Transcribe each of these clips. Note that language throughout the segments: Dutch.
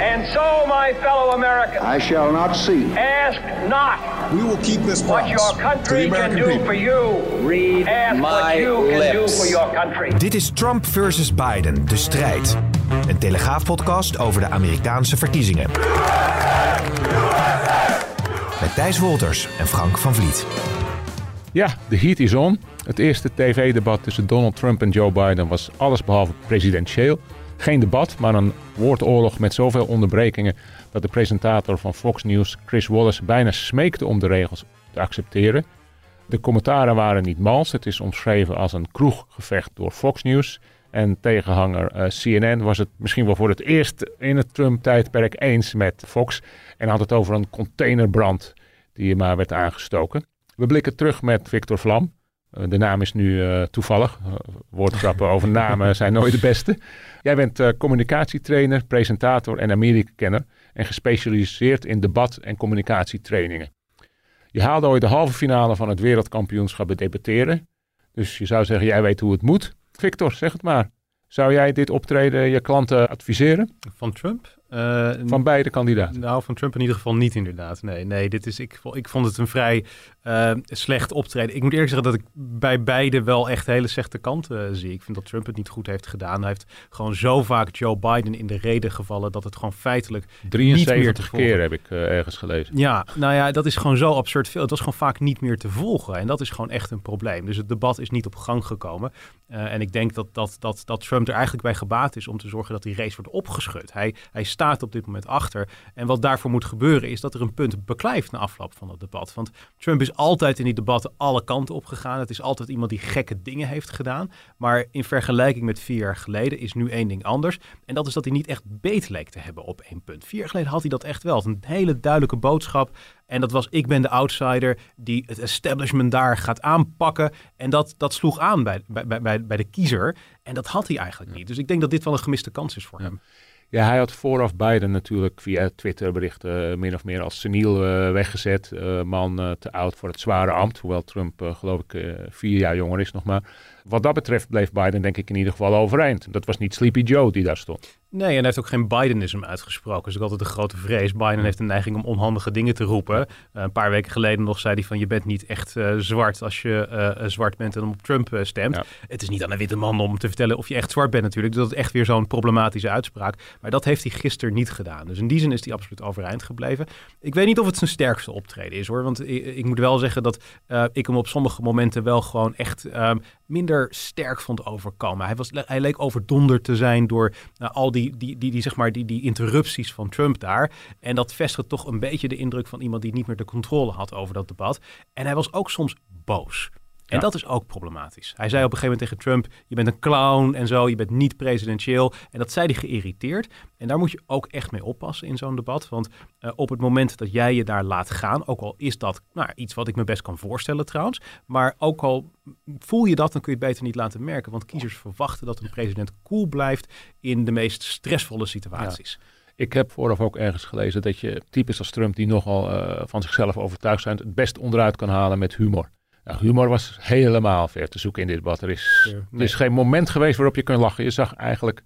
And so, my fellow Americans, I shall not see. ask not We will keep this what promise your to the country can do people. for you. Read Ask what my you can do lips. for your country. Dit is Trump versus Biden, de strijd. Een telegraafpodcast over de Amerikaanse verkiezingen. Met Thijs Wolters en Frank van Vliet. Ja, de heat is on. Het eerste tv-debat tussen Donald Trump en Joe Biden was allesbehalve presidentieel. Geen debat, maar een woordoorlog met zoveel onderbrekingen dat de presentator van Fox News, Chris Wallace, bijna smeekte om de regels te accepteren. De commentaren waren niet mals. Het is omschreven als een kroeggevecht door Fox News. En tegenhanger eh, CNN was het misschien wel voor het eerst in het Trump-tijdperk eens met Fox. En had het over een containerbrand die maar werd aangestoken. We blikken terug met Victor Vlam. Eh, de naam is nu eh, toevallig. Eh, woordgrappen over namen zijn nooit de beste. Jij bent communicatietrainer, presentator en Amerika-kenner. En gespecialiseerd in debat- en communicatietrainingen. Je haalde ooit de halve finale van het wereldkampioenschap bij debatteren. Dus je zou zeggen, jij weet hoe het moet. Victor, zeg het maar. Zou jij dit optreden je klanten adviseren? Van Trump? Eh, Van beide kandidaten. Nou, van Trump in ieder geval niet inderdaad. Nee, nee dit is, ik, ik vond het een vrij eh, slecht optreden. Ik moet eerlijk zeggen dat ik bij beide wel echt hele slechte kanten eh, zie. Ik vind dat Trump het niet goed heeft gedaan. Hij heeft gewoon zo vaak Joe Biden in de reden gevallen dat het gewoon feitelijk niet meer te 73 volgen. keer heb ik ergens gelezen. Ja, nou ja, dat is gewoon zo absurd veel. Het was gewoon vaak niet meer te volgen. En dat is gewoon echt een probleem. Dus het debat is niet op gang gekomen. En ik denk dat, dat, dat, dat Trump er eigenlijk bij gebaat is om te zorgen dat die race wordt opgeschud. Hij, hij staat op dit moment achter. En wat daarvoor moet gebeuren is dat er een punt beklijft na afloop van het debat. Want Trump is altijd in die debatten alle kanten op gegaan. Het is altijd iemand die gekke dingen heeft gedaan. Maar in vergelijking met vier jaar geleden is nu één ding anders. En dat is dat hij niet echt beet leek te hebben op één punt. Vier jaar geleden had hij dat echt wel. Een hele duidelijke boodschap. En dat was, ik ben de outsider die het establishment daar gaat aanpakken. En dat, dat sloeg aan bij, bij, bij, bij de kiezer. En dat had hij eigenlijk niet. Dus ik denk dat dit wel een gemiste kans is voor hem. Ja, hij had vooraf Biden natuurlijk via Twitter berichten eh, min of meer als seniel eh, weggezet. Eh, man te oud voor het zware ambt, hoewel Trump geloof ik vier jaar jonger is nog maar. Wat dat betreft bleef Biden denk ik in ieder geval overeind. Dat was niet Sleepy Joe die daar stond. Nee, en hij heeft ook geen Bidenism uitgesproken. Dat is ook altijd de grote vrees. Biden heeft een neiging om onhandige dingen te roepen. Eh, een paar weken geleden nog zei hij van... je bent niet echt eh, zwart als je eh, zwart bent en op Trump stemt. Ja. Het is niet aan een witte man om te vertellen of je echt zwart bent natuurlijk. Dat is echt weer zo'n problematische uitspraak. Maar dat heeft hij gisteren niet gedaan. Dus in die zin is hij absoluut overeind gebleven. Ik weet niet of het zijn sterkste optreden is hoor. Want ik, ik moet wel zeggen dat ik hem op sommige momenten wel gewoon echt... ehm, sterk vond overkomen. Hij, was, hij leek overdonderd te zijn door nou, al die, die, die, die, zeg maar, die, die interrupties van Trump daar. En dat vestigde toch een beetje de indruk van iemand die niet meer de controle had over dat debat. En hij was ook soms boos. En Ja. dat is ook problematisch. Hij zei op een gegeven moment tegen Trump: Je bent een clown en zo, je bent niet presidentieel. En dat zei hij geïrriteerd. En daar moet je ook echt mee oppassen in zo'n debat. Want eh, op het moment dat jij je daar laat gaan, ook al is dat nou, iets wat ik me best kan voorstellen trouwens. Maar ook al voel je dat, dan kun je het beter niet laten merken. Want kiezers verwachten dat een president cool blijft in de meest stressvolle situaties. Ik heb vooraf ook ergens gelezen dat je types als Trump, die nogal eh, van zichzelf overtuigd zijn, het best onderuit kan halen met humor. Nou, humor was helemaal ver te zoeken in dit debat. Er is, er is geen moment geweest waarop je kunt lachen. Je zag eigenlijk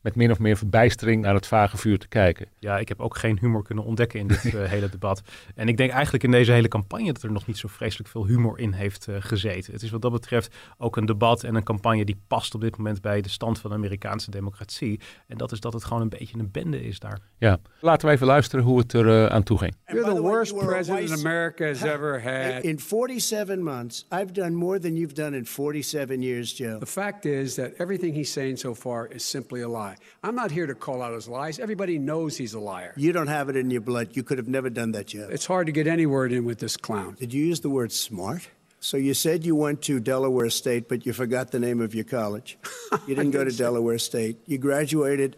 met min of meer verbijstering naar het vage vuur te kijken. Ja, ik heb ook geen humor kunnen ontdekken in dit eh, hele debat. En ik denk eigenlijk in deze hele campagne dat er nog niet zo vreselijk veel humor in heeft eh, gezeten. Het is wat dat betreft ook een debat en een campagne die past op dit moment bij de stand van de Amerikaanse democratie. En dat is dat het gewoon een beetje een bende is daar. Ja, laten we even luisteren hoe het er eh, aan toe ging. You're the worst president America has ever had. In 47 months, I've done more than you've done in 47 years, Joe. The fact is that everything he's saying so far is simply a lie. I'm not here to call out his lies. Everybody knows he's a liar. You don't have it in your blood. You could have never done that, Joe. It's hard to get any word in with this clown. Did you use the word smart? So you said you went to Delaware State, but you forgot the name of your college. You didn't go to Delaware State. You graduated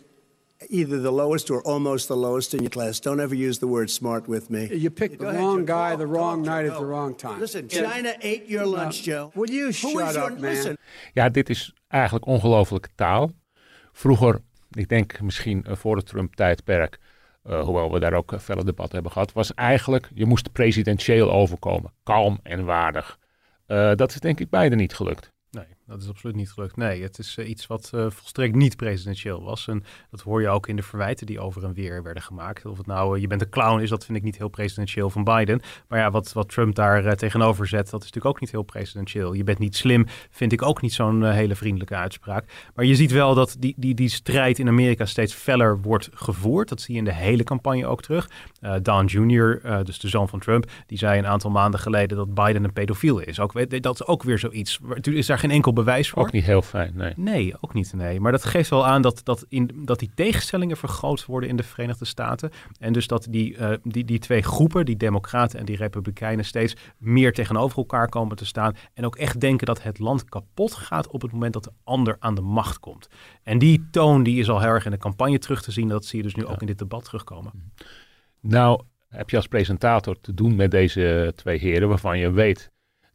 either the lowest or almost the lowest in your class. Don't ever use the word smart with me. You picked the ahead, wrong Joe. guy, the wrong night at the wrong time. Listen, China ate your lunch, Joe. Will you Who shut up, man? Listen, Ja, dit is eigenlijk ongelofelijke taal. Vroeger, ik denk misschien eh, voor het Trump-tijdperk, eh, hoewel we daar ook eh, felle debatten hebben gehad, was eigenlijk, je moest presidentieel overkomen. Kalm en waardig. Dat is denk ik beide niet gelukt. Dat is absoluut niet gelukt. Nee, het is eh, iets wat eh, volstrekt niet presidentieel was. En dat hoor je ook in de verwijten die over en weer werden gemaakt. Of het nou, eh, je bent een clown is, dat vind ik niet heel presidentieel van Biden. Maar ja, wat, wat Trump daar tegenover zet, dat is natuurlijk ook niet heel presidentieel. Je bent niet slim, vind ik ook niet zo'n hele vriendelijke uitspraak. Maar je ziet wel dat die, die, die strijd in Amerika steeds feller wordt gevoerd. Dat zie je in de hele campagne ook terug. Don Jr., dus de zoon van Trump, die zei een aantal maanden geleden dat Biden een pedofiel is. Ook, dat is ook weer zoiets. Er is daar geen enkel bewijs voor. Ook niet heel fijn, nee. Nee, ook niet. Nee. Maar dat geeft wel aan dat, dat, in, dat die tegenstellingen vergroot worden in de Verenigde Staten. En dus dat die, eh, die, die twee groepen, die Democraten en die Republikeinen, steeds meer tegenover elkaar komen te staan. En ook echt denken dat het land kapot gaat op het moment dat de ander aan de macht komt. En die toon die is al heel erg in de campagne terug te zien. Dat zie je dus nu ook in dit debat terugkomen. Nou, heb je als presentator te doen met deze twee heren waarvan je weet,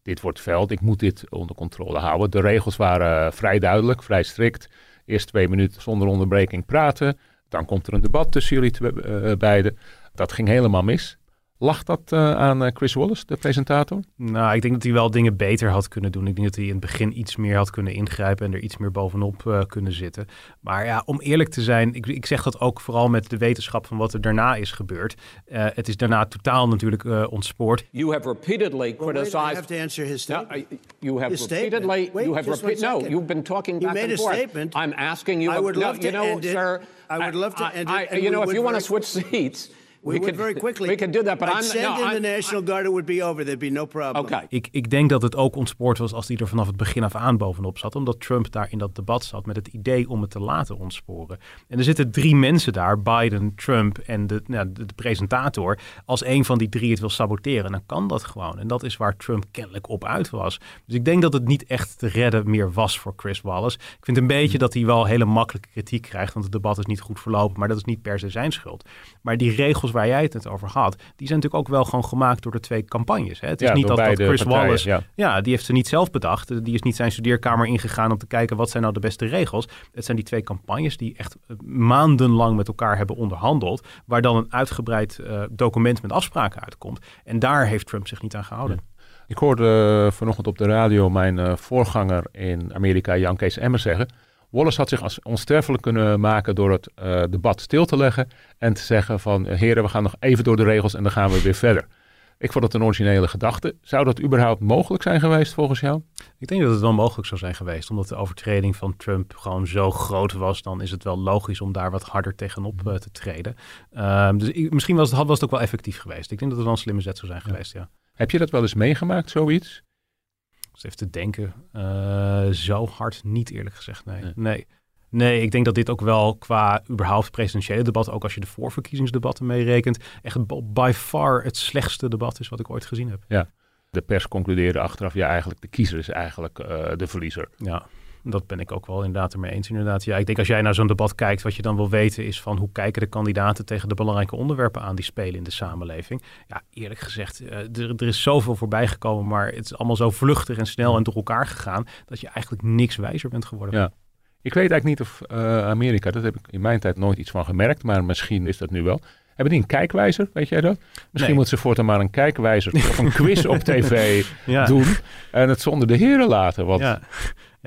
dit wordt veld, ik moet dit onder controle houden. De regels waren eh, vrij duidelijk, vrij strikt. Eerst twee minuten zonder onderbreking praten. Dan komt er een debat tussen jullie eh, beiden. Dat ging helemaal mis. Lag dat eh, aan eh, Chris Wallace, de presentator? Nou, ik denk dat hij wel dingen beter had kunnen doen. Ik denk dat hij in het begin iets meer had kunnen ingrijpen en er iets meer bovenop eh, kunnen zitten. Maar ja, om eerlijk te zijn, ik, ik zeg dat ook vooral met de wetenschap van wat er daarna is gebeurd. Eh, het is daarna totaal natuurlijk eh, ontspoord. You have repeatedly Well, wait, I criticized. have to answer his No, statement. I- you have His repeatedly. Wait, you have repeat. No, you've been talking You back made and a statement. I'm asking you. I would no, love you to know, end it. sir. I would love to I- end I- it, and you know, if you want to switch seats, We, could very quickly. We could do that, but I'd I'm send no. in the I'm- National Guard. It would be over. There'd be no problem. Okay. Ik, ik denk dat het ook ontspoord was als hij er vanaf het begin af aan bovenop zat. Omdat Trump daar in dat debat zat met het idee om het te laten ontsporen. En er zitten drie mensen daar, Biden, Trump en de, nou, de, de presentator. Als een van die drie het wil saboteren, dan kan dat gewoon. En dat is waar Trump kennelijk op uit was. Dus ik denk dat het niet echt te redden meer was voor Chris Wallace. Ik vind een beetje dat hij wel hele makkelijke kritiek krijgt. Want het debat is niet goed verlopen, maar dat is niet per se zijn schuld. Maar die regels waar jij het over had, die zijn natuurlijk ook wel gewoon gemaakt door de twee campagnes. Hè? Het is Ja, niet dat, Chris partijen, Wallace, ja. ja. die heeft ze niet zelf bedacht. Die is niet zijn studeerkamer ingegaan om te kijken wat zijn nou de beste regels. Het zijn die twee campagnes die echt eh, maandenlang met elkaar hebben onderhandeld, waar dan een uitgebreid eh, document met afspraken uitkomt. En daar heeft Trump zich niet aan gehouden. Ik hoorde eh, vanochtend op de radio mijn voorganger in Amerika, Jan Kees Emmer, zeggen... Wallace had zich als onsterfelijk kunnen maken door het eh, debat stil te leggen... en te zeggen van, eh, heren, we gaan nog even door de regels en dan gaan we weer verder. Ik vond het een originele gedachte. Zou dat überhaupt mogelijk zijn geweest volgens jou? Ik denk dat het wel mogelijk zou zijn geweest, omdat de overtreding van Trump gewoon zo groot was. Dan is het wel logisch om daar wat harder tegenop eh, te treden. Ehm, dus ik- misschien was het, was het ook wel effectief geweest. Ik denk dat het wel een slimme zet zou zijn geweest, ja. Heb je dat wel eens meegemaakt, zoiets? Dus even te denken. Eh, zo hard niet, eerlijk gezegd. Nee. Nee. nee. Nee, ik denk dat dit ook wel qua überhaupt presidentiële debat, ook als je de voorverkiezingsdebatten meerekent, echt by far het slechtste debat is wat ik ooit gezien heb. De pers concludeerde achteraf, ja, eigenlijk de kiezer is eigenlijk eh, de verliezer. Ja, dat ben ik ook wel inderdaad ermee eens. Inderdaad. Ja, ik denk als jij naar zo'n debat kijkt, wat je dan wil weten is van hoe kijken de kandidaten tegen de belangrijke onderwerpen aan die spelen in de samenleving. Ja, eerlijk gezegd, eh, er, er is zoveel voorbij gekomen, maar het is allemaal zo vluchtig en snel en door elkaar gegaan, dat je eigenlijk niks wijzer bent geworden. Ja. Ik weet eigenlijk niet of eh, Amerika, dat heb ik in mijn tijd nooit iets van gemerkt, maar misschien is dat nu wel. Hebben die een kijkwijzer, weet jij dat? Misschien Nee. moet ze voortaan maar een kijkwijzer of een quiz op tv Ja. doen en het zonder de heren laten. Want Ja.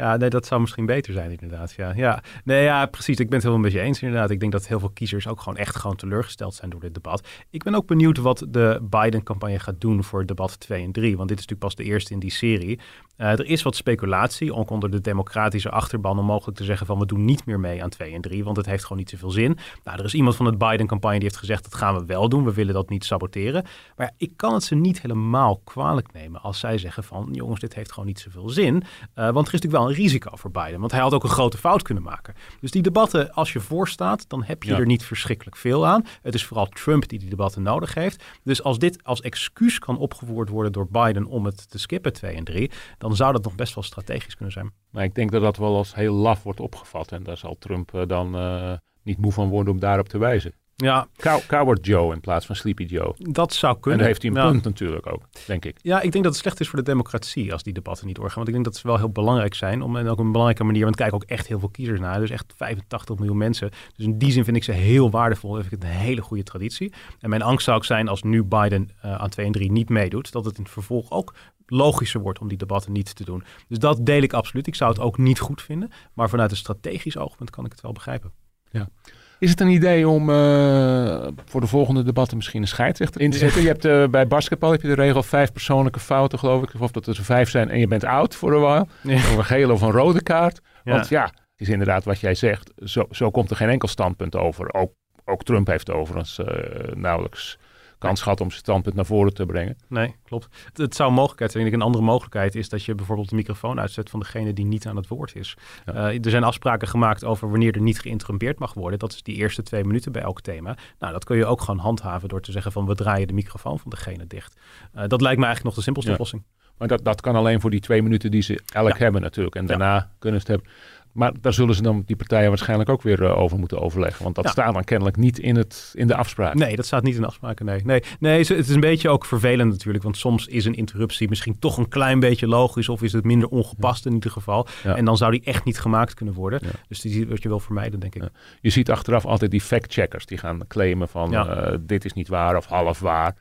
Ja, nee, dat zou misschien beter zijn inderdaad. Ja, ja. Nee, ja, precies. Ik ben het helemaal met je eens inderdaad. Ik denk dat heel veel kiezers ook gewoon echt gewoon teleurgesteld zijn door dit debat. Ik ben ook benieuwd wat de Biden-campagne gaat doen voor debat 2 en 3. Want dit is natuurlijk pas de eerste in die serie. Eh, er is wat speculatie, ook onder de democratische achterban, om mogelijk te zeggen van we doen niet meer mee aan 2 en 3, want het heeft gewoon niet zoveel zin. Nou, er is iemand van het Biden-campagne die heeft gezegd dat gaan we wel doen, we willen dat niet saboteren. Maar ik kan het ze niet helemaal kwalijk nemen als zij zeggen van jongens, dit heeft gewoon niet zoveel zin. Eh, want er is natuurlijk wel een risico voor Biden, want hij had ook een grote fout kunnen maken. Dus die debatten, als je voorstaat, dan heb je Ja. er niet verschrikkelijk veel aan. Het is vooral Trump die die debatten nodig heeft. Dus als dit als excuus kan opgevoerd worden door Biden om het te skippen 2 en 3, dan zou dat nog best wel strategisch kunnen zijn. Maar ik denk dat dat wel als heel laf wordt opgevat. En daar zal Trump eh, dan eh, niet moe van worden om daarop te wijzen. Ja, Cow- Coward Joe in plaats van Sleepy Joe. dat zou En kunnen. daar heeft hij een Ja. punt natuurlijk ook, denk ik. Ja, ik denk dat het slecht is voor de democratie als die debatten niet doorgaan. Want ik denk dat ze wel heel belangrijk zijn. Om, en ook op een belangrijke manier. Want kijken ook echt heel veel kiezers naar. Dus echt 85 miljoen mensen. Dus in die zin vind ik ze heel waardevol. Vind ik een hele goede traditie. En mijn angst zou ook zijn als nu Biden eh, aan 2 en 3 niet meedoet. Dat het in het vervolg ook logischer wordt om die debatten niet te doen. Dus dat deel ik absoluut. Ik zou het ook niet goed vinden. Maar vanuit een strategisch oogpunt kan ik het wel begrijpen. Is het een idee om eh, voor de volgende debatten misschien een scheidsrechter in te zetten? Je hebt eh, bij basketbal heb je de regel vijf persoonlijke fouten, geloof ik. Of dat er vijf zijn en je bent oud voor een while. Ja. Of een gele of een rode kaart. Want ja, het is inderdaad wat jij zegt. Zo, zo komt er geen enkel standpunt over. Ook, ook Trump heeft overigens eh, nauwelijks kans gehad om zijn standpunt naar voren te brengen. Nee, klopt. Het, het zou een mogelijkheid zijn. Ik Een andere mogelijkheid is dat je bijvoorbeeld de microfoon uitzet van degene die niet aan het woord is. Ja. Eh, er zijn afspraken gemaakt over wanneer er niet geïnterrumpeerd mag worden. Dat is die eerste twee minuten bij elk thema. Nou, dat kun je ook gewoon handhaven door te zeggen van we draaien de microfoon van degene dicht. Eh, dat lijkt me eigenlijk nog de simpelste Ja. oplossing. Maar dat, dat kan alleen voor die twee minuten die ze elk Ja. hebben natuurlijk. En daarna kunnen ze het hebben. Maar daar zullen ze dan die partijen waarschijnlijk ook weer eh, over moeten overleggen. Want dat Ja. staat dan kennelijk niet in, het, in de afspraak. Nee, dat staat niet in de afspraken. Nee, nee, nee het is een beetje ook vervelend natuurlijk. Want soms is een interruptie misschien toch een klein beetje logisch. Of is het minder ongepast in ieder geval. Ja. En dan zou die echt niet gemaakt kunnen worden. Ja. Dus die wat je wil vermijden, denk ik. Je ziet achteraf altijd die fact-checkers die gaan claimen van eh, dit is niet waar of half waar.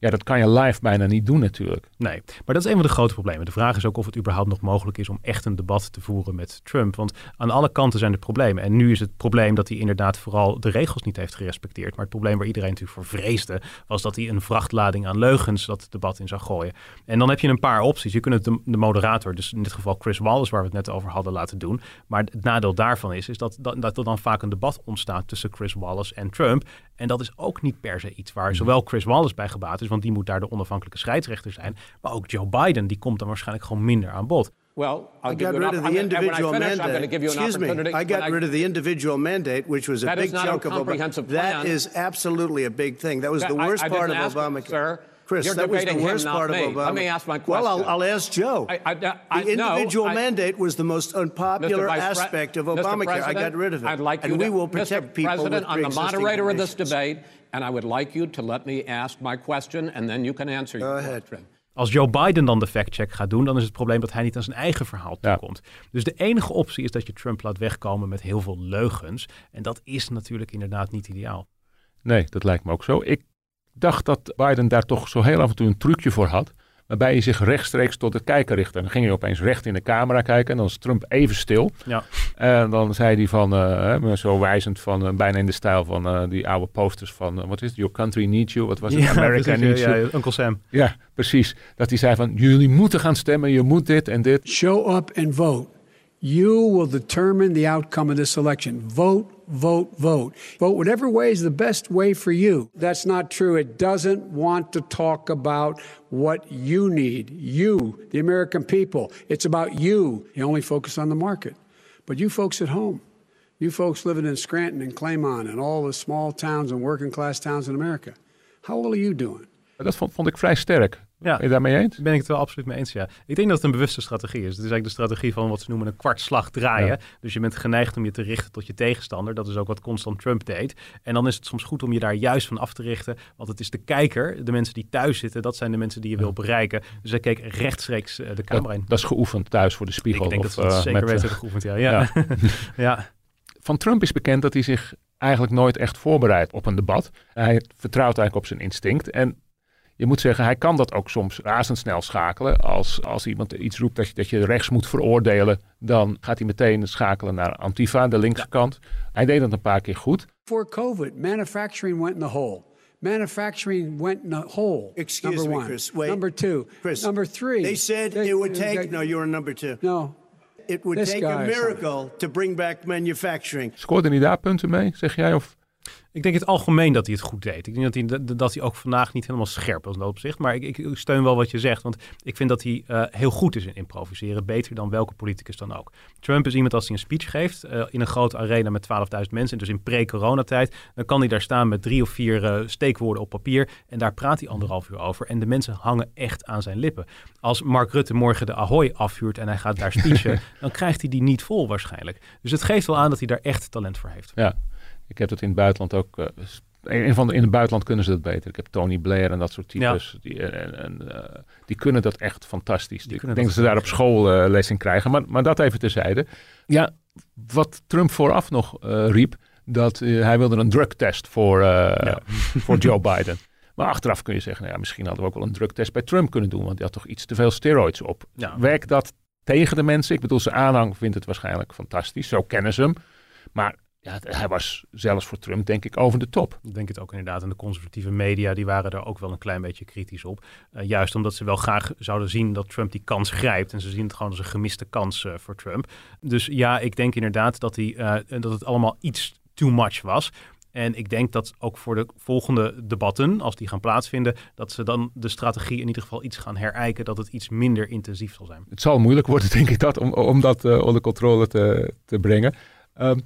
Ja, dat kan je live bijna niet doen natuurlijk. Nee, maar dat is een van de grote problemen. De vraag is ook of het überhaupt nog mogelijk is om echt een debat te voeren met Trump. Want aan alle kanten zijn er problemen. En nu is het probleem dat hij inderdaad vooral de regels niet heeft gerespecteerd. Maar het probleem waar iedereen natuurlijk voor vreesde, was dat hij een vrachtlading aan leugens dat debat in zou gooien. En dan heb je een paar opties. Je kunt het de, de moderator, dus in dit geval Chris Wallace, waar we het net over hadden, laten doen. Maar het nadeel daarvan is, is dat, dat, dat er dan vaak een debat ontstaat tussen Chris Wallace en Trump. En dat is ook niet per se iets waar zowel Chris Wallace bij gebaat is, want die moet daar de onafhankelijke scheidsrechter zijn. Maar ook Joe Biden, die komt dan waarschijnlijk gewoon minder aan bod. Well, I'll I got rid of the and individual finish, I'm going to mandate. give you an Excuse me. I got rid of the individual mandate, which was a big chunk of Obama. comprehensive That is absolutely a big thing. That was the worst part of Obamacare. sir. Chris, You're that was the worst part of me. Obama. Let me ask my Well, I'll, question. I'll ask Joe. I- I- I- the no, individual I- mandate was the most unpopular aspect of. Obamacare. I got rid of it. I'd like and you we to, will protect Mr. people President, with I'm the moderator of this debate, and I would like you to let me ask my question, and then you can answer Go your ahead. question. Als Joe Biden dan de fact-check gaat doen, dan is het probleem dat hij niet aan zijn eigen verhaal Ja. toekomt. Dus de enige optie is dat je Trump laat wegkomen met heel veel leugens. En dat is natuurlijk inderdaad niet ideaal. Nee, dat lijkt me ook zo. Ik dacht dat Biden daar toch zo heel af en toe een trucje voor had. Waarbij hij zich rechtstreeks tot de kijker richtte. En dan ging hij opeens recht in de camera kijken. En dan was Trump even stil. Ja. En dan zei hij van, eh, hè, zo wijzend van, eh, bijna in de stijl van eh, die oude posters van, wat is het, Your Country Needs You. Wat was het, America precies, Needs ja, You. ja, Uncle Sam. Ja, precies. Dat hij zei van, jullie moeten gaan stemmen, je moet dit en dit. Show up and vote. You will determine the outcome of this election. Vote, vote, vote. Vote whatever way is the best way for you. That's not true. It doesn't want to talk about what you need. You, the American people. It's about you. You only focus on the market. But you folks at home, you folks living in Scranton and Claymont and all the small towns and working class towns in America, how well are you doing? Dat vond, vond ik vrij sterk. Ja. Ben je daarmee eens? Ben ik het wel absoluut mee eens, ja. Ik denk dat het een bewuste strategie is. Het is eigenlijk de strategie van wat ze noemen een kwartslag draaien. Ja. Dus je bent geneigd om je te richten tot je tegenstander. Dat is ook wat constant Trump deed. En dan is het soms goed om je daar juist van af te richten. Want het is de kijker, de mensen die thuis zitten, dat zijn de mensen die je wil bereiken. Dus hij keek rechtstreeks eh, de camera in. Dat, dat is geoefend thuis voor de spiegel. Ik denk of, dat we eh, zeker weten eh, geoefend, ja. Ja. ja. van Trump is bekend dat hij zich eigenlijk nooit echt voorbereidt op een debat. Hij vertrouwt eigenlijk op zijn instinct. En je moet zeggen, hij kan dat ook soms razendsnel schakelen. Als, als iemand iets roept dat je, dat je rechts moet veroordelen, dan gaat hij meteen schakelen naar Antifa, de linkse kant. Hij deed dat een paar keer goed. Before COVID, manufacturing went in the hole. Manufacturing went in the hole. Excuse number me, one. Chris. Wait. Number two. Chris, Number three. They said They- it would they- take. No, you're number two. No. It would take a miracle to bring back manufacturing. Scoorde hij daar punten mee, zeg jij? Of Ik denk in het algemeen dat hij het goed deed. Ik denk dat hij, dat- hij ook vandaag niet helemaal scherp was in dat opzicht. Maar ik, ik steun wel wat je zegt. Want ik vind dat hij eh, heel goed is in improviseren. Beter dan welke politicus dan ook. Trump is iemand als hij een speech geeft eh, in een grote arena met 12.000 mensen. Dus in pre-coronatijd. Dan kan hij daar staan met drie of vier eh, steekwoorden op papier. En daar praat hij anderhalf uur over. En de mensen hangen echt aan zijn lippen. Als Mark Rutte morgen de Ahoy afvuurt en hij gaat daar speechen. dan krijgt hij die niet vol waarschijnlijk. Dus het geeft wel aan dat hij daar echt talent voor heeft. ja. Ik heb dat in het buitenland ook. Uh, een van de, in het buitenland kunnen ze dat beter. Ik heb Tony Blair en dat soort types. Die, en, en uh, die kunnen dat echt fantastisch. Die ik denk dat ze daar op school uh, les in krijgen. Maar, maar dat even terzijde. Ja, wat Trump vooraf nog riep. Dat hij wilde een drugtest voor, ja. voor Joe Biden. Maar achteraf kun je zeggen, nou ja, misschien hadden we ook wel een drugtest bij Trump kunnen doen. Want die had toch iets te veel steroids op. Ja. Werkt dat tegen de mensen? Ik bedoel, zijn aanhang vindt het waarschijnlijk fantastisch. Zo kennen ze hem. Maar ja, hij was zelfs voor Trump denk ik over de top. Ik denk het ook inderdaad. En de conservatieve media die waren er ook wel een klein beetje kritisch op. Uh, juist omdat ze wel graag zouden zien dat Trump die kans grijpt. En ze zien het gewoon als een gemiste kans uh, voor Trump. Dus ja, ik denk inderdaad dat, hij, uh, dat het allemaal iets too much was. En ik denk dat ook voor de volgende debatten, als die gaan plaatsvinden, dat ze dan de strategie in ieder geval iets gaan herijken, dat het iets minder intensief zal zijn. Het zal moeilijk worden, denk ik, dat, om, om dat onder controle te, te brengen. Um,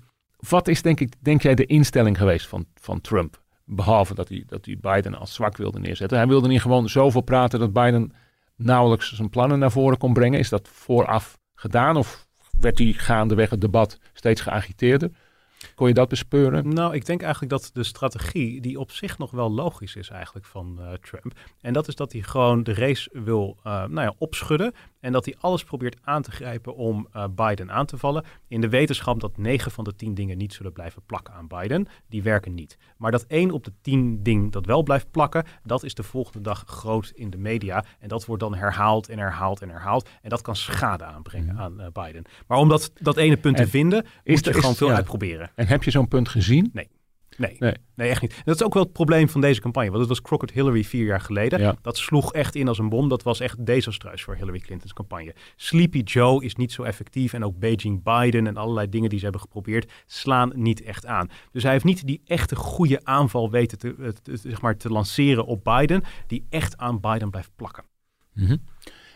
wat is, denk, ik, denk jij, de instelling geweest van, van Trump? Behalve dat hij, dat hij Biden als zwak wilde neerzetten. Hij wilde niet gewoon zoveel praten dat Biden nauwelijks zijn plannen naar voren kon brengen. Is dat vooraf gedaan of werd hij gaandeweg het debat steeds geagiteerder? Kon je dat bespeuren? Nou, ik denk eigenlijk dat de strategie, die op zich nog wel logisch is eigenlijk van uh, Trump. En dat is dat hij gewoon de race wil uh, nou ja, opschudden. En dat hij alles probeert aan te grijpen om uh, Biden aan te vallen. In de wetenschap dat 9 van de 10 dingen niet zullen blijven plakken aan Biden. Die werken niet. Maar dat 1 op de 10 ding dat wel blijft plakken, dat is de volgende dag groot in de media. En dat wordt dan herhaald en herhaald en herhaald. En dat kan schade aanbrengen mm. aan uh, Biden. Maar om dat, dat ene punt en te vinden, moet je er, gewoon veel ja. uitproberen. En heb je zo'n punt gezien? Nee. Nee, nee, nee. echt niet. dat is ook wel het probleem van deze campagne. Want het was Crooked Hillary vier jaar geleden. Ja. Dat sloeg echt in als een bom. Dat was echt desastreus voor Hillary Clinton's campagne. Sleepy Joe is niet zo effectief. En ook Beijing Biden en allerlei dingen die ze hebben geprobeerd slaan niet echt aan. Dus hij heeft niet die echte goede aanval weten te, te, zeg maar, te lanceren op Biden. Die echt aan Biden blijft plakken. Mm -hmm.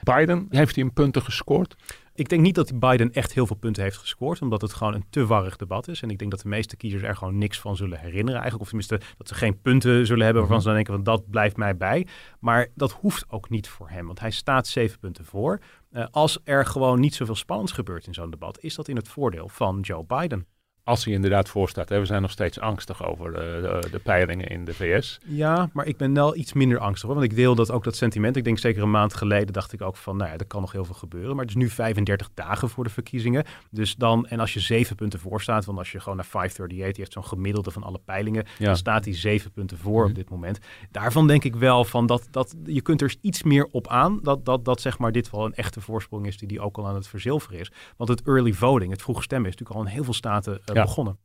Biden, heeft hij in punten gescoord? Ik denk niet dat Biden echt heel veel punten heeft gescoord, omdat het gewoon een te warrig debat is. En ik denk dat de meeste kiezers er gewoon niks van zullen herinneren eigenlijk. Of tenminste, dat ze geen punten zullen hebben waarvan ze dan denken van dat blijft mij bij. Maar dat hoeft ook niet voor hem, want hij staat zeven punten voor. Uh, als er gewoon niet zoveel spannends gebeurt in zo'n debat, is dat in het voordeel van Joe Biden als hij inderdaad voorstaat. Hè. We zijn nog steeds angstig over de, de, de, peilingen in de VS. Ja, maar ik ben wel iets minder angstig hoor. Want ik deel dat ook dat sentiment. Ik denk zeker een maand geleden dacht ik ook van, nou ja, er kan nog heel veel gebeuren. Maar het is nu 35 dagen voor de verkiezingen. Dus dan, en als je zeven punten voor staat, want als je gewoon naar 538, die heeft zo'n gemiddelde van alle peilingen, ja. dan staat hij zeven punten voor op mhm. dit moment. Daarvan denk ik wel van dat, dat je kunt er iets meer op aan. Dat, dat, dat zeg maar dit wel een echte voorsprong is die, die ook al aan het verzilveren is. Want het early voting, het vroege stemmen, is natuurlijk al in heel veel staten uh, ja. begonnen.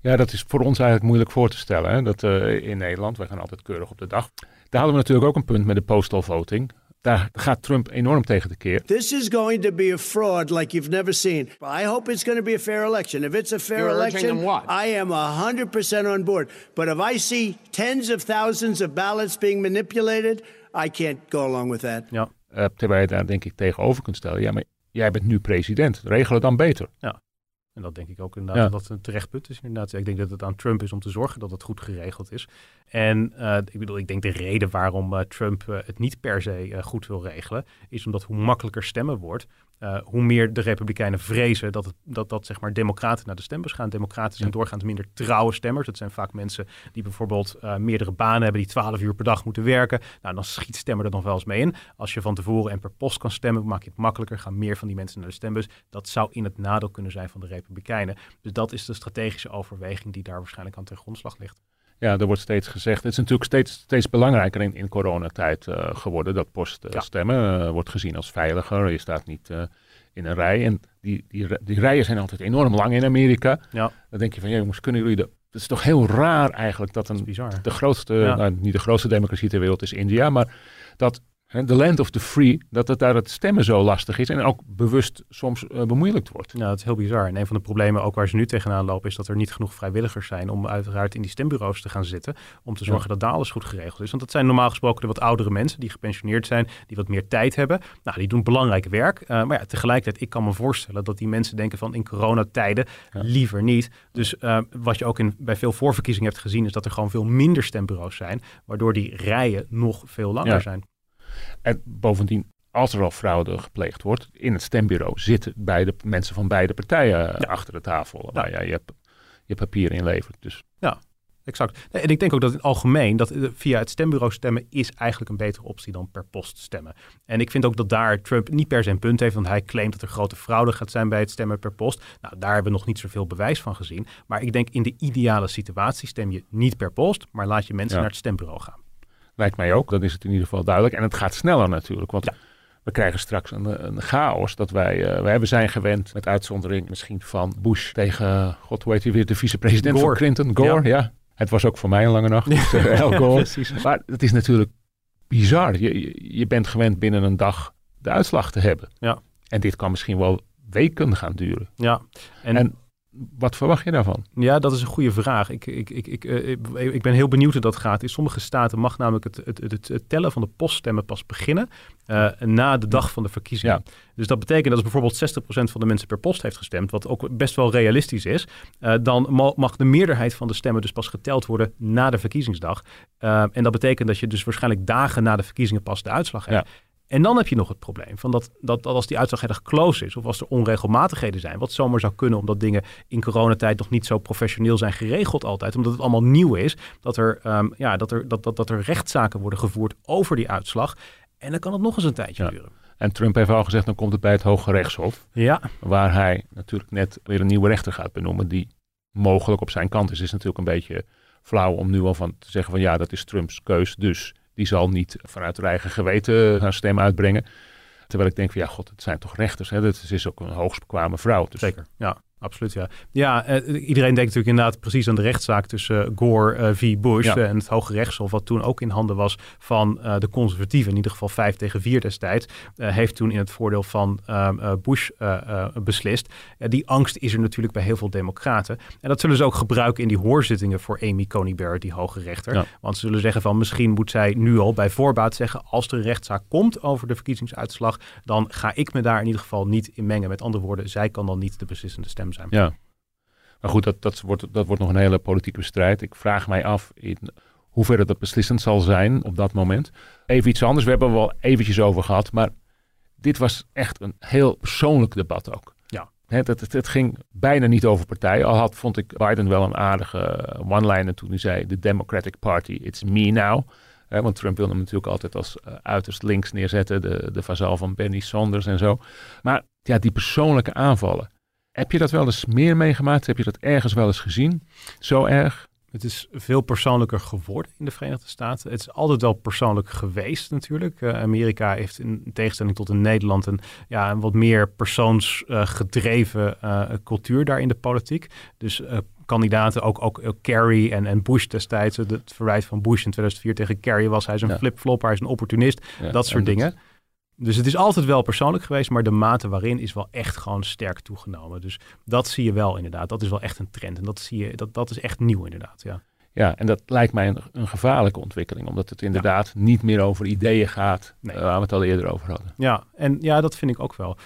Ja, dat is voor ons eigenlijk moeilijk voor te stellen. Hè? Dat uh, in Nederland, wij gaan altijd keurig op de dag. Daar hadden we natuurlijk ook een punt met de postal voting. Daar gaat Trump enorm tegen de keer. This is going to be a fraud like you've never seen. I hope it's going to be a fair election. If it's a fair You're election, I am 100% on board. But if I see tens of thousands of ballots being manipulated, I can't go along with that. Ja. Uh, terwijl je daar denk ik tegenover kunt stellen. Ja, maar jij bent nu president. Regel het dan beter. Ja. En dat denk ik ook inderdaad ja. dat het een terecht punt is. Inderdaad. Ik denk dat het aan Trump is om te zorgen dat het goed geregeld is. En uh, ik bedoel, ik denk de reden waarom uh, Trump uh, het niet per se goed wil regelen, is omdat hoe makkelijker stemmen wordt, uh, hoe meer de Republikeinen vrezen dat, het, dat, dat zeg maar, democraten naar de stembus gaan. Democraten zijn doorgaans minder trouwe stemmers. Dat zijn vaak mensen die bijvoorbeeld uh, meerdere banen hebben, die 12 uur per dag moeten werken. Nou, dan schiet stemmer er nog wel eens mee in. Als je van tevoren en per post kan stemmen, maak je het makkelijker. Gaan meer van die mensen naar de stembus. Dat zou in het nadeel kunnen zijn van de Republikeinen. Dus dat is de strategische overweging die daar waarschijnlijk aan ten grondslag ligt. Ja, er wordt steeds gezegd. Het is natuurlijk steeds, steeds belangrijker in, in coronatijd uh, geworden. Dat poststemmen uh, ja. wordt gezien als veiliger. Je staat niet uh, in een rij. En die, die, die rijen zijn altijd enorm lang in Amerika. Ja. Dan denk je van, ja, jongens, kunnen jullie de... Het is toch heel raar eigenlijk dat een, dat de grootste, ja. nou, niet de grootste democratie ter wereld is India, maar dat de land of the free, dat het daar het stemmen zo lastig is en ook bewust soms uh, bemoeilijkt wordt. Ja, dat is heel bizar. En een van de problemen ook waar ze nu tegenaan lopen, is dat er niet genoeg vrijwilligers zijn om uiteraard in die stembureaus te gaan zitten, om te zorgen ja. dat daar alles goed geregeld is. Want dat zijn normaal gesproken de wat oudere mensen die gepensioneerd zijn, die wat meer tijd hebben. Nou, die doen belangrijk werk. Uh, maar ja, tegelijkertijd, ik kan me voorstellen dat die mensen denken van in coronatijden ja. liever niet. Dus uh, wat je ook in, bij veel voorverkiezingen hebt gezien, is dat er gewoon veel minder stembureaus zijn, waardoor die rijen nog veel langer ja. zijn. En bovendien, als er al fraude gepleegd wordt, in het stembureau zitten beide mensen van beide partijen ja. achter de tafel. Ja. Nou ja, je je papier inlevert. Dus Ja, exact. Nee, En ik denk ook dat in het algemeen, dat eh, via het stembureau stemmen is eigenlijk een betere optie dan per post stemmen. En ik vind ook dat daar Trump niet per se een punt heeft, want hij claimt dat er grote fraude gaat zijn bij het stemmen per post. Nou, daar hebben we nog niet zoveel bewijs van gezien. Maar ik denk in de ideale situatie stem je niet per post, maar laat je mensen Ja. naar het stembureau gaan. Lijkt mij ook, dat is het in ieder geval duidelijk. En het gaat sneller natuurlijk, want Ja. we krijgen straks een, een chaos dat wij, eh, wij we zijn gewend, met uitzondering misschien van Bush tegen, god hoe heet hij weer, de vicepresident van. Clinton, Gore, ja. Het was ook voor mij een lange nacht, dus, Gore. precies. Maar het is natuurlijk bizar. Je, je, je bent gewend binnen een dag de uitslag te hebben. Ja. En dit kan misschien wel weken gaan duren. Ja, en, En wat verwacht je daarvan? ja, dat is een goede vraag. Ik, ik, ik, ik, eh, ik, ik ben heel benieuwd hoe dat gaat. In sommige staten mag namelijk het, het, het, het tellen van de poststemmen pas beginnen eh, na de dag van de verkiezingen. Dus dat betekent dat als bijvoorbeeld 60% van de mensen per post heeft gestemd, wat ook best wel realistisch is, eh, dan ma- mag de meerderheid van de stemmen dus pas geteld worden na de verkiezingsdag. En dat betekent dat je dus waarschijnlijk dagen na de verkiezingen pas de uitslag hebt. En dan heb je nog het probleem van dat, dat, dat als die uitslag erg close is, of als er onregelmatigheden zijn, wat zomaar zou kunnen omdat dingen in coronatijd nog niet zo professioneel zijn geregeld altijd, omdat het allemaal nieuw is, dat er, ehm, ja, dat er, dat, dat, dat er rechtszaken worden gevoerd over die uitslag. En dan kan het nog eens een tijdje Ja. duren. En Trump heeft al gezegd, dan komt het bij het Hoge Rechtshof. Ja, Waar hij natuurlijk net weer een nieuwe rechter gaat benoemen die mogelijk op zijn kant is. is natuurlijk een beetje flauw om nu al van te zeggen van ja, dat is Trumps keus. Dus die zal niet vanuit haar eigen geweten haar stem uitbrengen. Terwijl ik denk van ja, god, het zijn toch rechters. Hè? Is ook een hoogst bekwame vrouw. Dus Zeker, ja. Absoluut, ja. Ja, eh, iedereen denkt natuurlijk inderdaad precies aan de rechtszaak tussen eh, Gore eh, v. Bush Ja. en het Hoge Rechtshof, wat toen ook in handen was van de conservatieven, in ieder geval vijf tegen vier destijds, heeft toen in het voordeel van ehm, eh, Bush beslist. Die angst is er natuurlijk bij heel veel democraten. En dat zullen ze ook gebruiken in die hoorzittingen voor Amy Coney Barrett, die hoge rechter. Ja. Want ze zullen zeggen van misschien moet zij nu al bij voorbaat zeggen, als er een rechtszaak komt over de verkiezingsuitslag, dan ga ik me daar in ieder geval niet in mengen. Met andere woorden, zij kan dan niet de beslissende stem zijn. Ja. Maar goed, dat, dat, wordt, dat wordt nog een hele politieke strijd. Ik vraag mij af in hoeverre dat beslissend zal zijn op dat moment. Even iets anders, we hebben er wel eventjes over gehad, maar dit was echt een heel persoonlijk debat ook. Ja. Het, het, het, ging bijna niet over partijen. Al had, vond ik Biden wel een aardige one-liner toen hij zei: The Democratic Party, it's me now. Want Trump wilde hem natuurlijk altijd als eh, uiterst links neerzetten. De, de van Bernie Sanders en zo. Maar ja, die persoonlijke aanvallen. Heb je dat wel eens meer meegemaakt? Heb je dat ergens wel eens gezien? Zo erg? Het is veel persoonlijker geworden in de Verenigde Staten. Het is altijd wel persoonlijk geweest natuurlijk. Eh, Amerika heeft in tegenstelling tot in Nederland een, ja, een wat meer persoonsgedreven eh, cultuur daar in de politiek. Dus eh, kandidaten, ook, ook eh, Kerry en, en Bush destijds. Het verwijt van Bush in 2004 tegen Kerry was hij is een Ja. flip-flop, hij is een opportunist. Ja, dat soort en dingen. Dus het is altijd wel persoonlijk geweest, maar de mate waarin is wel echt gewoon sterk toegenomen. Dus dat zie je wel inderdaad. Dat is wel echt een trend. En dat zie je, dat, dat is echt nieuw inderdaad. Ja. Ja, en dat lijkt mij een, een gevaarlijke ontwikkeling. Omdat het inderdaad niet meer over ideeën gaat. Nee. eh, waar we het al eerder over hadden. ja, en ja, dat vind ik ook wel.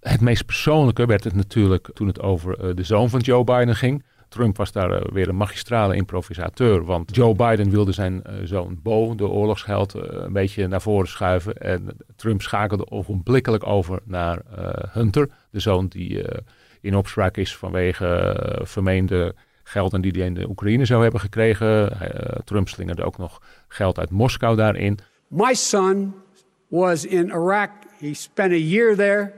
Het meest persoonlijke werd het natuurlijk toen het over eh, de zoon van Joe Biden ging. Trump was daar eh, weer een magistrale improvisateur. Want Joe Biden wilde zijn eh, zoon Bo, de oorlogsgeld, eh, een beetje naar voren schuiven. En Trump schakelde ogenblikkelijk over naar Hunter, de zoon die in opspraak is vanwege vermeende gelden die hij in de Oekraïne zou hebben gekregen. Trump slingerde ook nog geld uit Moskou daarin. My son was in Iraq. He spent a year there.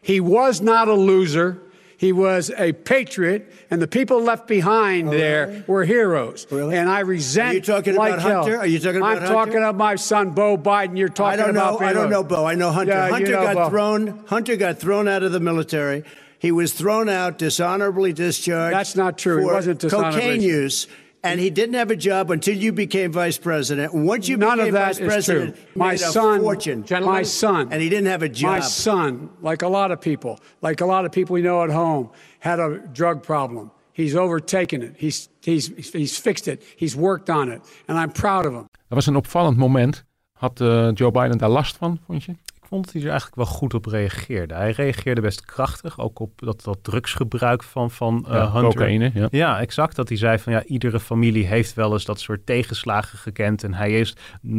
He was not a loser. He was a patriot, and the people left behind oh, there were heroes. Oh, Really? And I resent. Are you talking like about hell. Hunter? Are you talking about I'm Hunter? talking about my son, Bo Biden. You're talking I talking don't know. about. I don't know Bo. I know Hunter. Yeah, you Hunter know got Bo. thrown. Hunter got thrown out of the military. He was thrown out, dishonorably discharged. That's not true. He wasn't dishonorably cocaine use, and he didn't have a job until you became vice president. Once you None became of that vice president, true. My made a son, fortune, my son, and he didn't have a job. My son, like a lot of people, like a lot of people we know at home, had a drug problem. He's overtaken it. He's he's he's fixed it. He's worked on it, and I'm proud of him. Dat was een opvallend moment. Had eh, Joe Biden daar last van, vond je? Vond dat hij er eigenlijk wel goed op reageerde. Hij reageerde best krachtig, ook op dat, dat drugsgebruik van, van eh, Ja, Hunter. cocaïne, ja. Ja, exact. Dat hij zei van ja, iedere familie heeft wel eens dat soort tegenslagen gekend. En hij is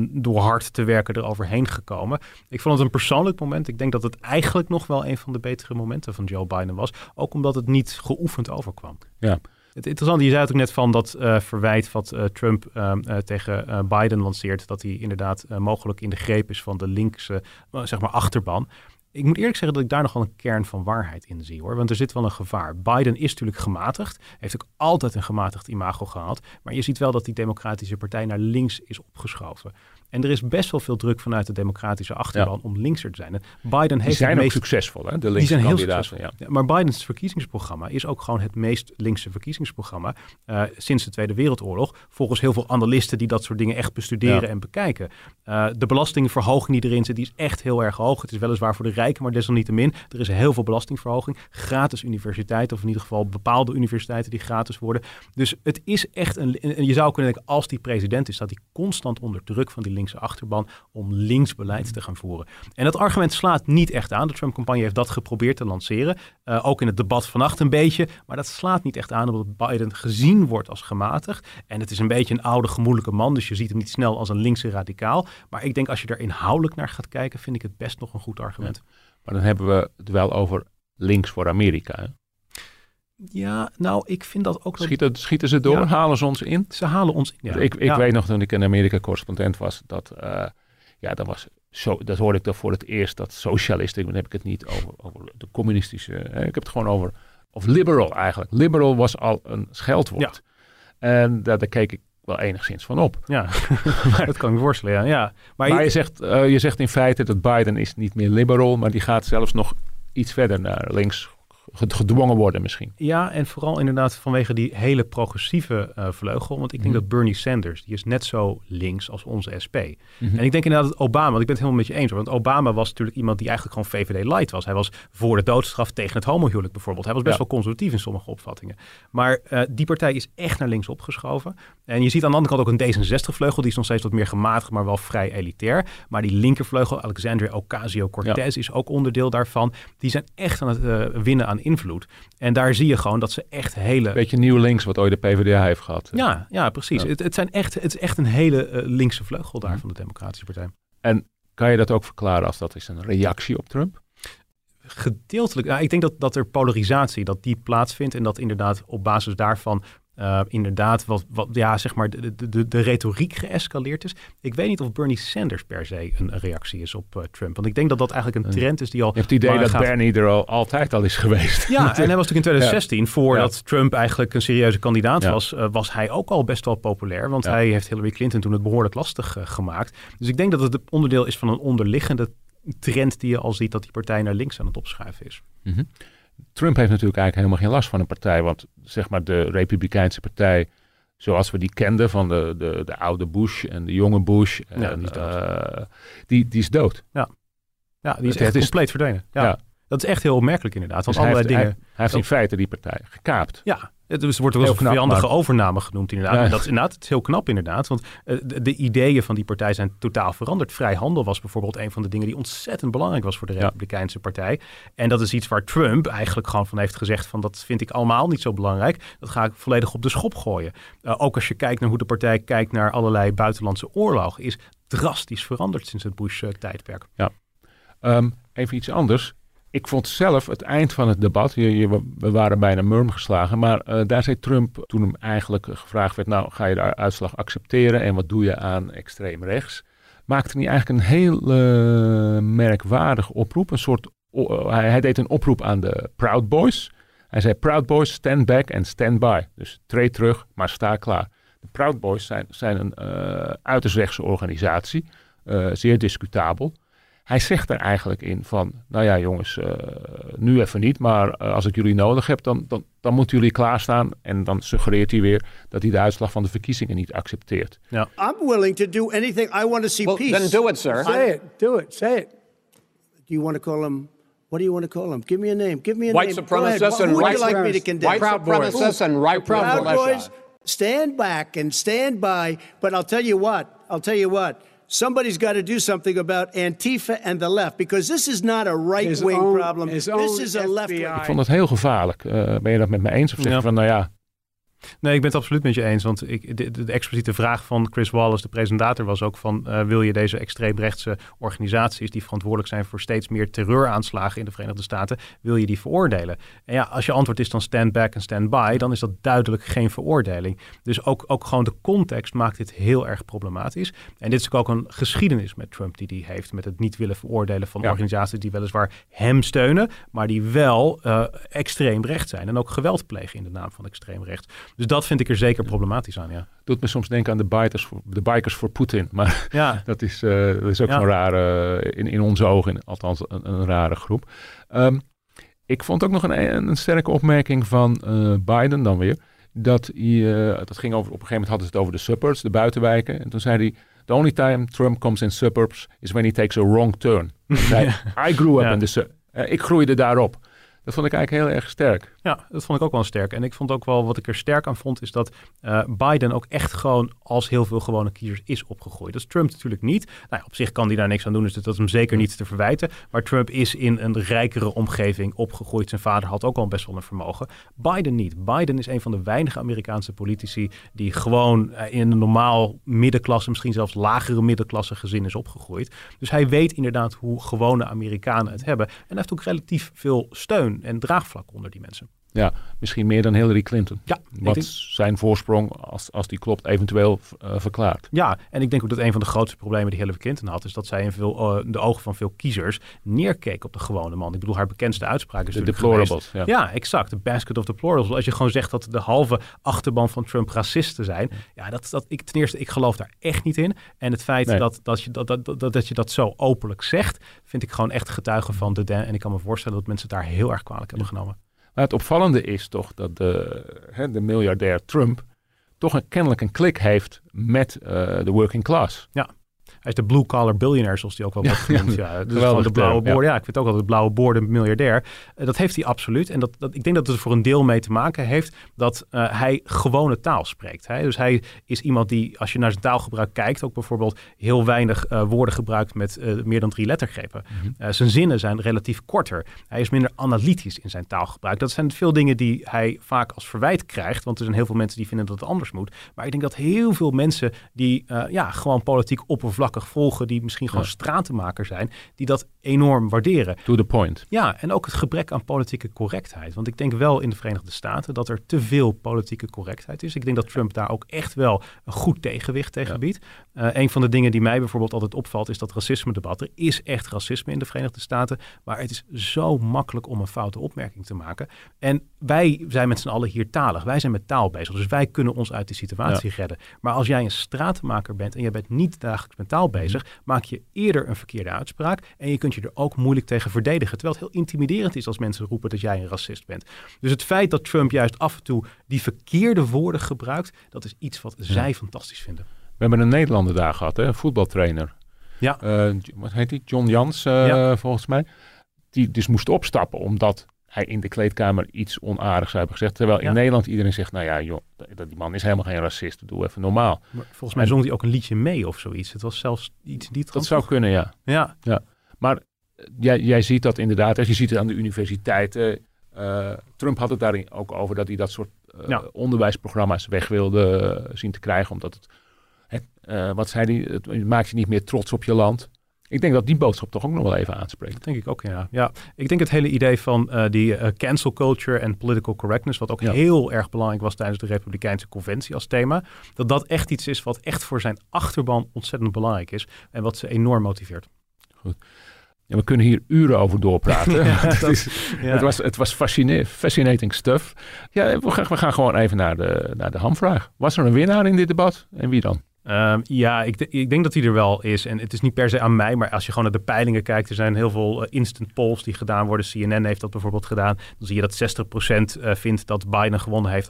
door hard te werken er overheen gekomen. Ik vond het een persoonlijk moment. Ik denk dat het eigenlijk nog wel een van de betere momenten van Joe Biden was. Ook omdat het niet geoefend overkwam. Ja. Het interessante, je zei het ook net van dat uh, verwijt wat uh, Trump uh, tegen Biden lanceert, dat hij inderdaad mogelijk in de greep is van de linkse zeg maar achterban. Ik moet eerlijk zeggen dat ik daar nog wel een kern van waarheid in zie hoor. Want er zit wel een gevaar. Biden is natuurlijk gematigd. Heeft ook altijd een gematigd imago gehad. Maar je ziet wel dat die Democratische Partij naar links is opgeschoven. En er is best wel veel druk vanuit de democratische achterban om linkser te zijn. Biden heeft die zijn het ook meest... succesvol, hè? De die zijn heel. Ja. Ja, maar Bidens verkiezingsprogramma is ook gewoon het meest linkse verkiezingsprogramma uh, sinds de Tweede Wereldoorlog. Volgens heel veel analisten die dat soort dingen echt bestuderen en bekijken. Uh, de belastingverhoging die erin zit, die is echt heel erg hoog. Het is weliswaar voor de rijken, maar desalniettemin. Er is heel veel belastingverhoging. Gratis universiteiten, of in ieder geval bepaalde universiteiten die gratis worden. Dus het is echt een... En je zou kunnen denken, als die president is, staat hij constant onder druk van die linkse achterban om links beleid te gaan voeren. En dat argument slaat niet echt aan. De Trump-campagne heeft dat geprobeerd te lanceren. Uh, ook in het debat vannacht een beetje. Maar dat slaat niet echt aan omdat Biden gezien wordt als gematigd. En het is een beetje een oude, gemoedelijke man. Dus je ziet hem niet snel als een linkse radicaal. Maar ik denk als je er inhoudelijk naar gaat kijken, vind ik het best nog een goed argument. Maar dan hebben we het wel over links voor Amerika. Ja, nou, ik vind dat ook... Schieten, schieten ze door? Ja. Halen ze ons in? Ze halen ons in. Ja. Ik, ik Ja. weet nog toen ik in Amerika correspondent was, dat, uh, ja, dat was zo, dat hoorde ik dan voor het eerst, dat socialisten, dan heb ik het niet over, over de communistische, eh, ik heb het gewoon over, of liberal eigenlijk. Liberal was al een scheldwoord. En daar, daar keek ik wel enigszins van op. Ja, dat kan ik me voorstellen, ja. ja. Maar, maar je, zegt, uh, je zegt in feite dat Biden is niet meer liberal, maar die gaat zelfs nog iets verder naar links gedwongen worden misschien. Ja, en vooral inderdaad vanwege die hele progressieve uh, vleugel. Want ik denk mm. dat Bernie Sanders, die is net zo links als onze SP. Mm -hmm. En ik denk inderdaad dat Obama, want ik ben het helemaal met je eens. Want Obama was natuurlijk iemand die eigenlijk gewoon VVD-light was. Hij was voor de doodstraf tegen het homohuwelijk bijvoorbeeld. Hij was best ja. wel conservatief in sommige opvattingen. Maar uh, die partij is echt naar links opgeschoven. En je ziet aan de andere kant ook een D66-vleugel. Die is nog steeds wat meer gematigd, maar wel vrij elitair. Maar die linkervleugel, Alexandria Ocasio-Cortez, ja. is ook onderdeel daarvan. Die zijn echt aan het uh, winnen aan invloed. En daar zie je gewoon dat ze echt hele... Beetje nieuw links wat ooit de PvdA heeft gehad. Ja, ja precies. Ja. Het, het, zijn echt, het is echt een hele uh, linkse vleugel daar van de Democratische Partij. En kan je dat ook verklaren als dat is een reactie op Trump? Gedeeltelijk. Nou, ik denk dat, dat er polarisatie, dat die plaatsvindt en dat inderdaad op basis daarvan uh, inderdaad wat, wat, ja, zeg maar de, de, de retoriek geëscaleerd is. Ik weet niet of Bernie Sanders per se een, reactie is op uh, Trump. Want ik denk dat dat eigenlijk een trend is die al... Je hebt het idee dat gaat... Bernie er al altijd al is geweest. Ja, en hij was natuurlijk in 2016, ja. voordat ja. Trump eigenlijk een serieuze kandidaat ja. was, uh, was hij ook al best wel populair. Want hij heeft Hillary Clinton toen het behoorlijk lastig gemaakt. Dus ik denk dat het onderdeel is van een onderliggende trend die je al ziet dat die partij naar links aan het opschuiven is. Mm -hmm. Trump heeft natuurlijk eigenlijk helemaal geen last van een partij. Want zeg maar de Republikeinse partij, zoals we die kenden van de, de, de oude Bush en de jonge Bush, ja, die, is dood. Uh, die, die is dood. Ja, ja die is het echt is, compleet verdwenen. Ja. ja. Dat is echt heel opmerkelijk inderdaad. Want dus allerlei hij heeft, dingen. Hij, hij heeft in feite die partij gekaapt. Ja, dus er wordt wel een vijandige maar... overname genoemd inderdaad. Ja. En dat is inderdaad het is heel knap inderdaad. Want uh, de, de, ideeën van die partij zijn totaal veranderd. Vrijhandel was bijvoorbeeld een van de dingen die ontzettend belangrijk was voor de Republikeinse ja. partij. En dat is iets waar Trump eigenlijk gewoon van heeft gezegd van dat vind ik allemaal niet zo belangrijk. Dat ga ik volledig op de schop gooien. Uh, ook als je kijkt naar hoe de partij kijkt naar allerlei buitenlandse oorlogen. Is drastisch veranderd sinds het Bush-tijdperk. Ja. Um, even iets anders ik vond zelf het eind van het debat, je, we waren bijna murm geslagen, maar uh, daar zei Trump toen hem eigenlijk gevraagd werd, nou ga je de uitslag accepteren en wat doe je aan extreem rechts? Maakte hij eigenlijk een heel uh, merkwaardige oproep, een soort, uh, hij, deed een oproep aan de Proud Boys. Hij zei Proud Boys, stand back and stand by. Dus treed terug, maar sta klaar. De Proud Boys zijn, zijn een uh, uiterst rechtse organisatie, zeer discutabel hij zegt er eigenlijk in van, nou ja jongens, uh, nu even niet, maar uh, als ik jullie nodig heb, dan, dan, dan moeten jullie klaarstaan. En dan suggereert hij weer dat hij de uitslag van de verkiezingen niet accepteert. Ja. I'm willing to do anything. I want to see well, peace. Then do it, sir. Say it. Do it. Say it. Do you want to call him? What do you want to call him? Give me a name. Give me a white name. Supremacists and would right you like me to condemn? White Proud supremacists and right Proud. Boys. Stand back and stand by. But I'll tell you what. I'll tell you what. Somebody's got to do something about Antifa and the left because this is not a right wing own, problem. This is a left wing. Ik vond het heel gevaarlijk. Uh, ben je dat met me eens? Of zeg je Ja. van, nou ja, Nee, ik ben het absoluut met je eens. Want ik, de, de, expliciete vraag van Chris Wallace, de presentator, was ook van... Uh, wil je deze extreemrechtse organisaties die verantwoordelijk zijn voor steeds meer terreuraanslagen in de Verenigde Staten, wil je die veroordelen? En ja, als je antwoord is dan stand back en stand by, dan is dat duidelijk geen veroordeling. Dus ook, ook gewoon de context maakt dit heel erg problematisch. En dit is ook een geschiedenis met Trump die hij heeft met het niet willen veroordelen van organisaties die weliswaar hem steunen, maar die wel uh, extreem recht zijn en ook geweld plegen in de naam van extreem recht. Dus dat vind ik er zeker problematisch aan, ja. Doet me soms denken aan de, bikers voor, de bikers voor Poetin. Maar ja. dat, is, uh, dat is ook ja. zo'n rare, in, in onze ogen, althans een, een rare groep. Um, ik vond ook nog een, een sterke opmerking van uh, Biden dan weer. Dat, hij, uh, dat ging over, op een gegeven moment hadden ze het over de suburbs, de buitenwijken. En toen zei hij, the only time Trump comes in suburbs is when he takes a wrong turn. zei, I grew up in the suburbs. ik groeide daarop. Dat vond ik eigenlijk heel erg sterk. Ja, dat vond ik ook wel sterk. En ik vond ook wel, wat ik er sterk aan vond, is dat uh, Biden ook echt gewoon als heel veel gewone kiezers is opgegroeid. Dat is Trump natuurlijk niet. Nou, op zich kan hij daar niks aan doen, dus dat is hem zeker niet te verwijten. Maar Trump is in een rijkere omgeving opgegroeid. Zijn vader had ook al best wel een vermogen. Biden niet. Biden is een van de weinige Amerikaanse politici die gewoon in een normaal middenklasse, misschien zelfs lagere middenklasse gezin is opgegroeid. Dus hij weet inderdaad hoe gewone Amerikanen het hebben. En hij heeft ook relatief veel steun en draagvlak onder die mensen. Ja, misschien meer dan Hillary Clinton. Ja, Wat denk... zijn voorsprong, als, als die klopt, eventueel uh, verklaart. Ja, en ik denk ook dat een van de grootste problemen die Hillary Clinton had... is dat zij in veel, uh, de ogen van veel kiezers neerkeek op de gewone man. Ik bedoel, haar bekendste uitspraak is De deplorables. Ja. ja. exact. De basket of deplorables. Als je gewoon zegt dat de halve achterban van Trump racisten zijn... ja, dat, dat, ik, ten eerste, ik geloof daar echt niet in. En het feit nee. dat, dat, je, dat, dat, dat, dat je dat zo openlijk zegt... vind ik gewoon echt getuige van de... En ik kan me voorstellen dat mensen het daar heel erg kwalijk hebben genomen. Maar het opvallende is toch dat de, hè, de miljardair Trump toch een, kennelijk een klik heeft met uh, de working class. Ja. Hij is de blue collar billionaire, zoals die ook wel wordt genoemd. Ja, ja. Dus de blauwe boorden. Ja. ik vind ook altijd de blauwe boorden miljardair. Uh, dat heeft hij absoluut. En dat, dat, ik denk dat het er voor een deel mee te maken heeft dat uh, hij gewone taal spreekt. Hè? Dus hij is iemand die, als je naar zijn taalgebruik kijkt, ook bijvoorbeeld heel weinig uh, woorden gebruikt met meer dan drie lettergrepen. Mm -hmm. zijn zinnen zijn relatief korter. Hij is minder analytisch in zijn taalgebruik. Dat zijn veel dingen die hij vaak als verwijt krijgt. Want er zijn heel veel mensen die vinden dat het anders moet. Maar ik denk dat heel veel mensen die ja, gewoon politiek oppervlakkig volgen, die misschien gewoon ja. stratenmaker zijn, die dat enorm waarderen. To the point. Ja, en ook het gebrek aan politieke correctheid. Want ik denk wel in de Verenigde Staten dat er te veel politieke correctheid is. Ik denk dat Trump daar ook echt wel een goed tegenwicht tegen ja. biedt. Uh, een van de dingen die mij bijvoorbeeld altijd opvalt, is dat racisme-debat. Er is echt racisme in de Verenigde Staten, maar het is zo makkelijk om een foute opmerking te maken. En wij zijn met z'n allen hier talig. Wij zijn met taal bezig, dus wij kunnen ons uit die situatie ja. redden. Maar als jij een stratenmaker bent en je bent niet dagelijks met taal bezig, maak je eerder een verkeerde uitspraak en je kunt je er ook moeilijk tegen verdedigen. Terwijl het heel intimiderend is als mensen roepen dat jij een racist bent. Dus het feit dat Trump juist af en toe die verkeerde woorden gebruikt, dat is iets wat zij fantastisch vinden. We hebben een Nederlander daar gehad, hè? een voetbaltrainer. Ja. Uh, wat heet die? John Jans, uh, ja. volgens mij. Die dus moest opstappen omdat hij in de kleedkamer iets onaardigs hebben gezegd. Terwijl in ja. Nederland iedereen zegt, nou ja, joh, die man is helemaal geen racist. Doe even normaal. Maar volgens mij en, zong hij ook een liedje mee of zoiets. Het was zelfs iets die Dat zou kunnen, ja. Ja. ja. Maar jij, jij ziet dat inderdaad. Als je ziet het aan de universiteiten. Uh, Trump had het daar ook over dat hij dat soort uh, ja. onderwijsprogramma's weg wilde zien te krijgen. Omdat het, het uh, wat zei hij, het maakt je niet meer trots op je land. Ik denk dat die boodschap toch ook nog wel even aanspreekt. Dat denk ik ook, ja. ja. Ik denk het hele idee van uh, die uh, cancel culture en political correctness, wat ook ja. heel erg belangrijk was tijdens de Republikeinse Conventie als thema, dat dat echt iets is wat echt voor zijn achterban ontzettend belangrijk is en wat ze enorm motiveert. Goed. Ja, we kunnen hier uren over doorpraten. ja, het, is, ja. het, was, het was fascinating stuff. Ja, we gaan, we gaan gewoon even naar de, naar de hamvraag. Was er een winnaar in dit debat en wie dan? Um, ja, ik, ik, denk dat hij er wel is. En het is niet per se aan mij, maar als je gewoon naar de peilingen kijkt, er zijn heel veel uh, instant polls die gedaan worden. CNN heeft dat bijvoorbeeld gedaan. Dan zie je dat 60% uh, vindt dat Biden gewonnen heeft, 28%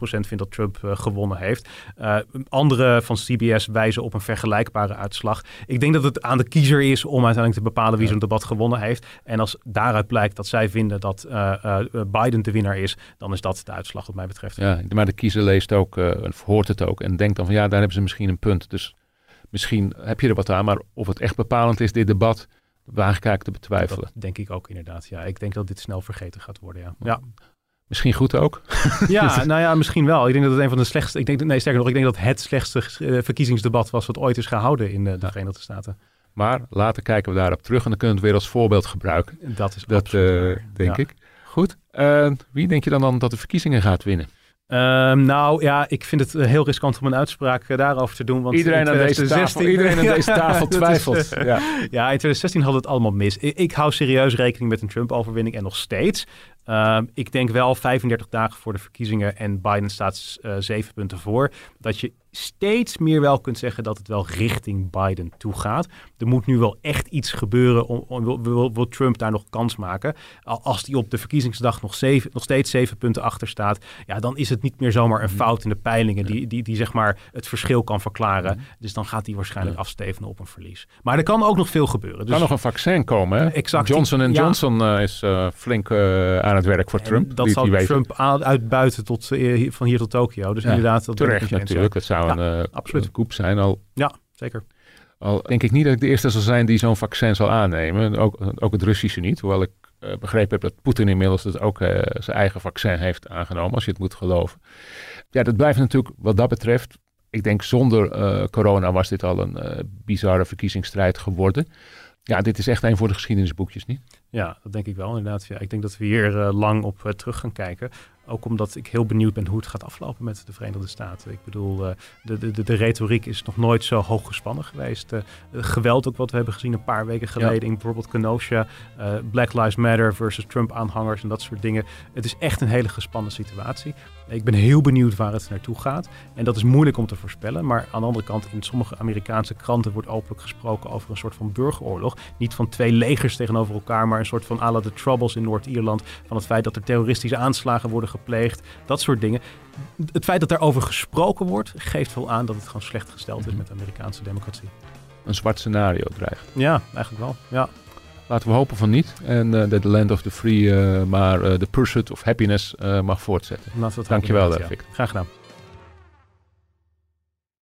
vindt dat Trump uh, gewonnen heeft. andere van CBS wijzen op een vergelijkbare uitslag. Ik denk dat het aan de kiezer is om uiteindelijk te bepalen wie zo'n debat gewonnen heeft. En als daaruit blijkt dat zij vinden dat Biden de winnaar is, dan is dat de uitslag wat mij betreft. Ja, maar de kiezer leest ook, hoort het ook en denkt dan van ja, daar hebben ze misschien een punt. Dus misschien heb je er wat aan, maar of het echt bepalend is, dit debat, waag ik eigenlijk te betwijfelen. Dat denk ik ook inderdaad. Ja, ik denk dat dit snel vergeten gaat worden. Ja. ja. Misschien goed ook. Ja, nou ja, misschien wel. Ik denk dat het een van de slechtste. Ik denk, nee, sterker nog, ik denk dat het slechtste uh, verkiezingsdebat was wat ooit is gehouden in uh, de Verenigde Staten. Maar later kijken we daarop terug en dan kunnen we het weer als voorbeeld gebruiken. Dat is dat, uh, denk ja. ik. Goed. wie denk je dan, dan dat de verkiezingen gaat winnen? Um, nou ja, ik vind het heel riskant om een uitspraak uh, daarover te doen. Want iedereen, aan deze tafel, iedereen aan deze tafel twijfelt. Is, uh, ja. ja, in 2016 had het allemaal mis. Ik, ik hou serieus rekening met een Trump-overwinning en nog steeds. Uh, ik denk wel 35 dagen voor de verkiezingen en Biden staat zeven punten voor. Dat je steeds meer wel kunt zeggen dat het wel richting Biden toe gaat. Er moet nu wel echt iets gebeuren om, om wil, wil, Trump daar nog kans maken. Als hij op de verkiezingsdag nog, zeven, nog steeds zeven punten achter staat, ja, dan is het niet meer zomaar een fout in de peilingen die, die, die zeg maar het verschil kan verklaren. Dus dan gaat hij waarschijnlijk afstevenen op een verlies. Maar er kan ook nog veel gebeuren. Er dus, kan nog een vaccin komen. Hè? Exact. Johnson Johnson uh, is uh, flink uh, aan het werk voor en Trump. Dat die, zal die Trump uitbuiten tot, van hier tot Tokio. Dus ja, inderdaad, dat terecht natuurlijk. Dat zou een, ja, absoluut. koep zijn. Al, ja, zeker. Al denk ik niet dat ik de eerste zal zijn die zo'n vaccin zal aannemen. Ook, ook het Russische niet. Hoewel ik uh, begrepen heb dat Poetin inmiddels dus ook uh, zijn eigen vaccin heeft aangenomen. Als je het moet geloven. Ja, dat blijft natuurlijk wat dat betreft. Ik denk zonder uh, corona was dit al een bizarre verkiezingsstrijd geworden. Ja, dit is echt een voor de geschiedenisboekjes, niet? Ja, dat denk ik wel inderdaad. Ja, ik denk dat we hier uh, lang op terug gaan kijken. Ook omdat ik heel benieuwd ben hoe het gaat aflopen met de Verenigde Staten. Ik bedoel, uh, de, de, de retoriek is nog nooit zo hoog gespannen geweest. geweld ook wat we hebben gezien een paar weken geleden ja. in bijvoorbeeld Kenosha. Black Lives Matter versus Trump-aanhangers en dat soort dingen. Het is echt een hele gespannen situatie. Ik ben heel benieuwd waar het naartoe gaat. En dat is moeilijk om te voorspellen. Maar aan de andere kant, in sommige Amerikaanse kranten wordt openlijk gesproken over een soort van burgeroorlog. Niet van twee legers tegenover elkaar, maar een soort van à la de Troubles in Noord-Ierland. Van het feit dat er terroristische aanslagen worden gepleegd. Dat soort dingen. Het feit dat daarover gesproken wordt, geeft wel aan dat het gewoon slecht gesteld is met de Amerikaanse democratie. Een zwart scenario dreigt. Ja, eigenlijk wel. Ja. Laten we hopen van niet. En uh, dat de land of the free, uh, maar de uh, pursuit of happiness mag voortzetten. Dankjewel, Fik. Ja. Graag gedaan.